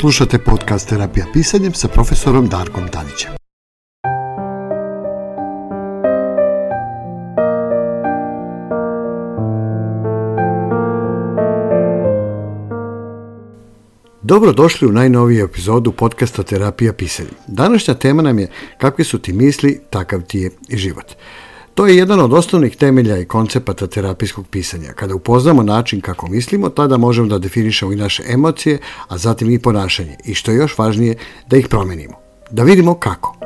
Slušate podcast Terapija pisanjem sa profesorom Darkom Tanićem. Dobro došli u najnoviju epizodu podcasta Terapija pisanjem. Današnja tema nam je kakvi su ti misli, takav ti je i život. To je jedan od osnovnih temelja i koncepata terapijskog pisanja. Kada upoznamo način kako mislimo, tada možemo da definišemo i naše emocije, a zatim i ponašanje. I što je još važnije, da ih promenimo. Da vidimo kako.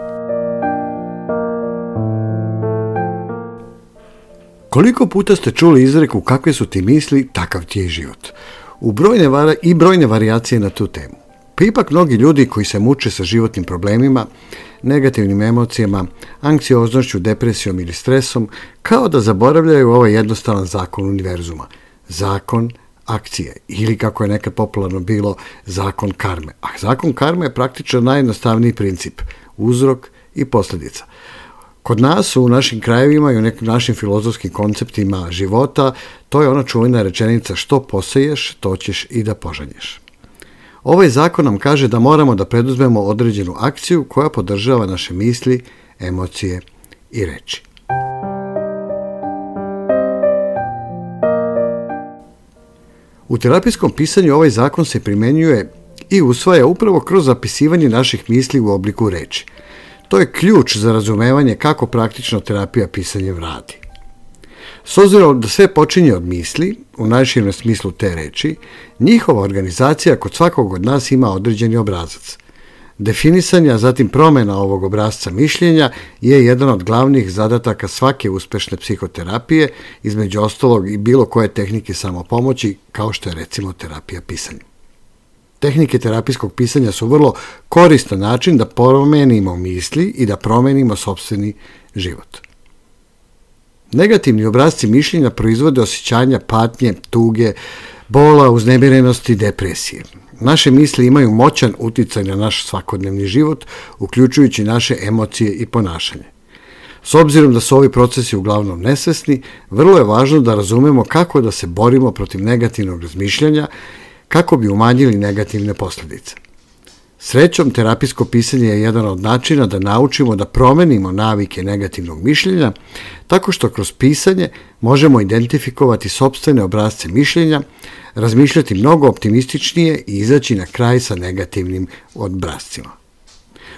Koliko puta ste čuli izreku kakve su ti misli, takav ti je život. U brojne i brojne varijacije na tu temu. Pa ipak mnogi ljudi koji se muče sa životnim problemima, negativnim emocijama, anksioznošću, depresijom ili stresom, kao da zaboravljaju ovaj jednostavan zakon univerzuma. Zakon akcije ili kako je nekad popularno bilo zakon karme. A zakon karme je praktično najjednostavniji princip, uzrok i posljedica. Kod nas u našim krajevima i u nekim našim filozofskim konceptima života to je ona čuvena rečenica što poseješ, to ćeš i da požanješ. Ovaj zakon nam kaže da moramo da preduzmemo određenu akciju koja podržava naše misli, emocije i reči. U terapijskom pisanju ovaj zakon se primenjuje i usvaja upravo kroz zapisivanje naših misli u obliku reči. To je ključ za razumevanje kako praktično terapija pisanjem radi. S obzirom da sve počinje od misli, u najširem smislu te reči, njihova organizacija kod svakog od nas ima određeni obrazac. Definisanje, a zatim promjena ovog obrazca mišljenja je jedan od glavnih zadataka svake uspešne psihoterapije, između ostalog i bilo koje tehnike samopomoći, kao što je recimo terapija pisanja. Tehnike terapijskog pisanja su vrlo koristan način da promenimo misli i da promenimo sobstveni život. Negativni obrazci mišljenja proizvode osjećanja patnje, tuge, bola, uznemirenosti, depresije. Naše misli imaju moćan uticaj na naš svakodnevni život, uključujući naše emocije i ponašanje. S obzirom da su ovi procesi uglavnom nesvesni, vrlo je važno da razumemo kako da se borimo protiv negativnog razmišljanja, kako bi umanjili negativne posljedice. Srećom, terapijsko pisanje je jedan od načina da naučimo da promenimo navike negativnog mišljenja, tako što kroz pisanje možemo identifikovati sobstvene obrazce mišljenja, razmišljati mnogo optimističnije i izaći na kraj sa negativnim obrazcima.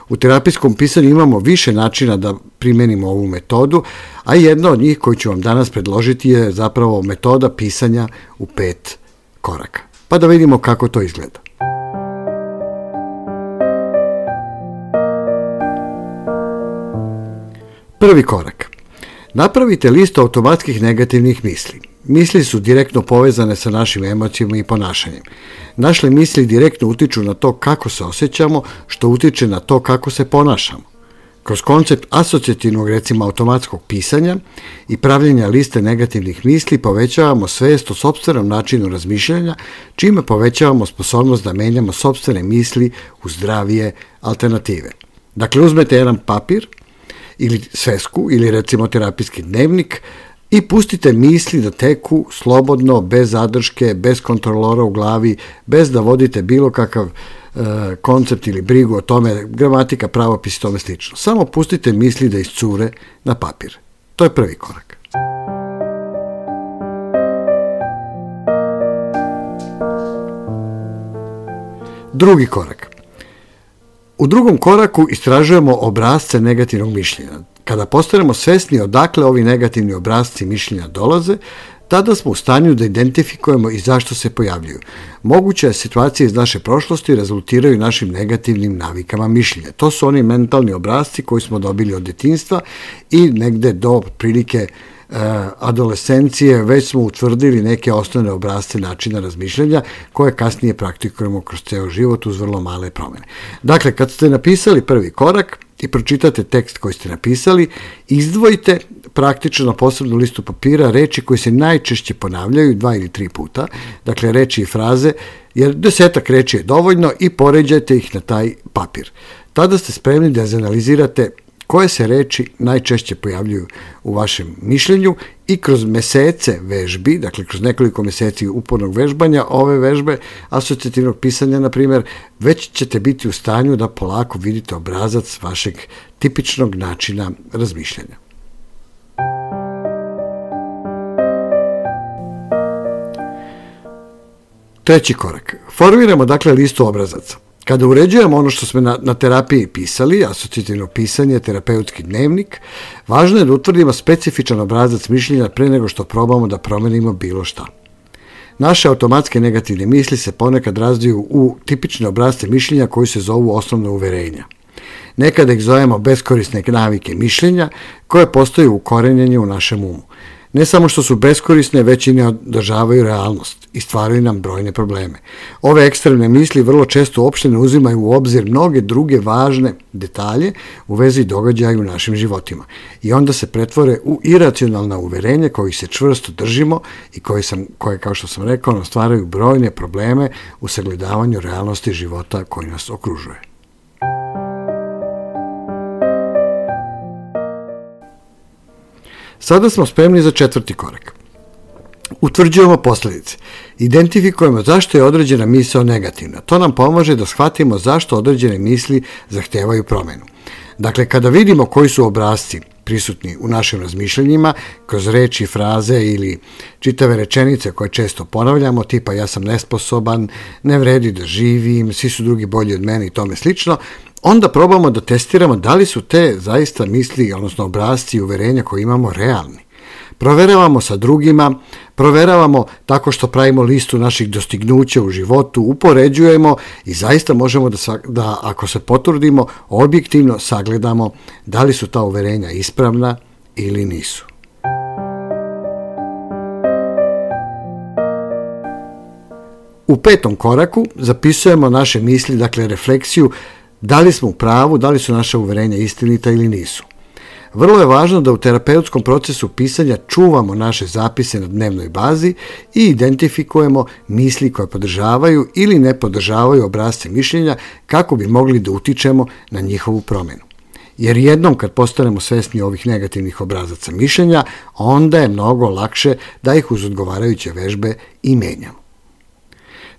U terapijskom pisanju imamo više načina da primenimo ovu metodu, a jedna od njih koju ću vam danas predložiti je zapravo metoda pisanja u pet koraka. Pa da vidimo kako to izgleda. Prvi korak. Napravite listu automatskih negativnih misli. Misli su direktno povezane sa našim emocijama i ponašanjem. Naše misli direktno utiču na to kako se osjećamo, što utiče na to kako se ponašamo. Kroz koncept asocijativnog, recimo automatskog pisanja i pravljenja liste negativnih misli povećavamo svest o sobstvenom načinu razmišljanja, čime povećavamo sposobnost da menjamo sobstvene misli u zdravije alternative. Dakle, uzmete jedan papir, ili svesku ili recimo terapijski dnevnik i pustite misli da teku slobodno, bez zadrške, bez kontrolora u glavi, bez da vodite bilo kakav e, koncept ili brigu o tome, gramatika, pravopis i tome slično. Samo pustite misli da iscure na papir. To je prvi korak. Drugi korak. U drugom koraku istražujemo obrazce negativnog mišljenja. Kada postanemo svesni odakle ovi negativni obrazci mišljenja dolaze, tada smo u stanju da identifikujemo i zašto se pojavljuju. Moguće situacije iz naše prošlosti rezultiraju našim negativnim navikama mišljenja. To su oni mentalni obrazci koji smo dobili od detinstva i negde do prilike adolescencije već smo utvrdili neke osnovne obrazce načina razmišljanja koje kasnije praktikujemo kroz ceo život uz vrlo male promene. Dakle, kad ste napisali prvi korak i pročitate tekst koji ste napisali, izdvojite praktično na posebnu listu papira reči koje se najčešće ponavljaju dva ili tri puta, dakle reči i fraze, jer desetak reči je dovoljno i poređajte ih na taj papir. Tada ste spremni da analizirate koje se reči najčešće pojavljuju u vašem mišljenju i kroz mesece vežbi, dakle kroz nekoliko meseci upornog vežbanja, ove vežbe asocijativnog pisanja, na primjer, već ćete biti u stanju da polako vidite obrazac vašeg tipičnog načina razmišljanja. Treći korak. Formiramo dakle listu obrazaca. Kada uređujemo ono što smo na, na terapiji pisali, asocijativno pisanje, terapeutski dnevnik, važno je da utvrdimo specifičan obrazac mišljenja pre nego što probamo da promenimo bilo šta. Naše automatske negativne misli se ponekad razdiju u tipične obrazce mišljenja koji se zovu osnovne uverenja. Nekada ih zovemo beskorisne navike mišljenja koje postoje u korenjenju u našem umu. Ne samo što su beskorisne, već i ne održavaju realnost i stvaraju nam brojne probleme. Ove ekstremne misli vrlo često uopšte ne uzimaju u obzir mnoge druge važne detalje u vezi događaja u našim životima i onda se pretvore u iracionalna uverenja kojih se čvrsto držimo i koje, sam, koje kao što sam rekao, stvaraju brojne probleme u sagledavanju realnosti života koji nas okružuje. Sada smo spremni za četvrti korak. Utvrđujemo posledice. Identifikujemo zašto je određena misao negativna. To nam pomaže da shvatimo zašto određene misli zahtevaju promenu. Dakle, kada vidimo koji su obrazci prisutni u našim razmišljanjima, kroz reči, fraze ili čitave rečenice koje često ponavljamo, tipa ja sam nesposoban, ne vredi da živim, svi su drugi bolji od mene i tome slično, onda probamo da testiramo da li su te zaista misli, odnosno obrazci i uverenja koje imamo realni. Proveravamo sa drugima, proveravamo tako što pravimo listu naših dostignuća u životu, upoređujemo i zaista možemo da, da ako se potrudimo, objektivno sagledamo da li su ta uverenja ispravna ili nisu. U petom koraku zapisujemo naše misli, dakle refleksiju da li smo u pravu, da li su naše uverenja istinita ili nisu. Vrlo je važno da u terapeutskom procesu pisanja čuvamo naše zapise na dnevnoj bazi i identifikujemo misli koje podržavaju ili ne podržavaju obrazce mišljenja kako bi mogli da utičemo na njihovu promenu. Jer jednom kad postanemo svesni ovih negativnih obrazaca mišljenja, onda je mnogo lakše da ih uz odgovarajuće vežbe i menjamo.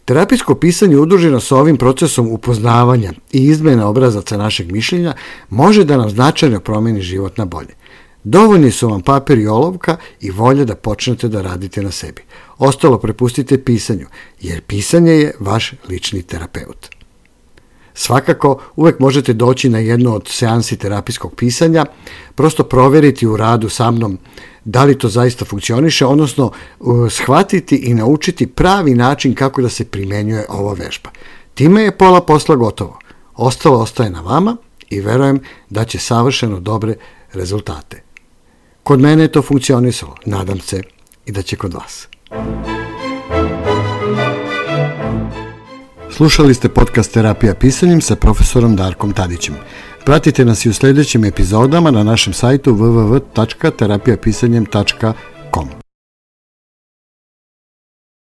Terapijsko pisanje udruženo sa ovim procesom upoznavanja i izmena obrazaca našeg mišljenja može da nam značajno promeni život na bolje. Dovoljni su vam papir i olovka i volja da počnete da radite na sebi. Ostalo prepustite pisanju, jer pisanje je vaš lični terapeut. Svakako, uvek možete doći na jednu od seansi terapijskog pisanja, prosto proveriti u radu sa mnom da li to zaista funkcioniše, odnosno shvatiti i naučiti pravi način kako da se primenjuje ova vežba. Time je pola posla gotovo. Ostalo ostaje na vama i verujem da će savršeno dobre rezultate. Kod mene je to funkcionisalo, nadam se i da će kod vas. Slušali ste podcast Terapija pisanjem sa profesorom Darkom Tadićem. Pratite nas i u sledećim epizodama na našem sajtu www.terapijapisanjem.com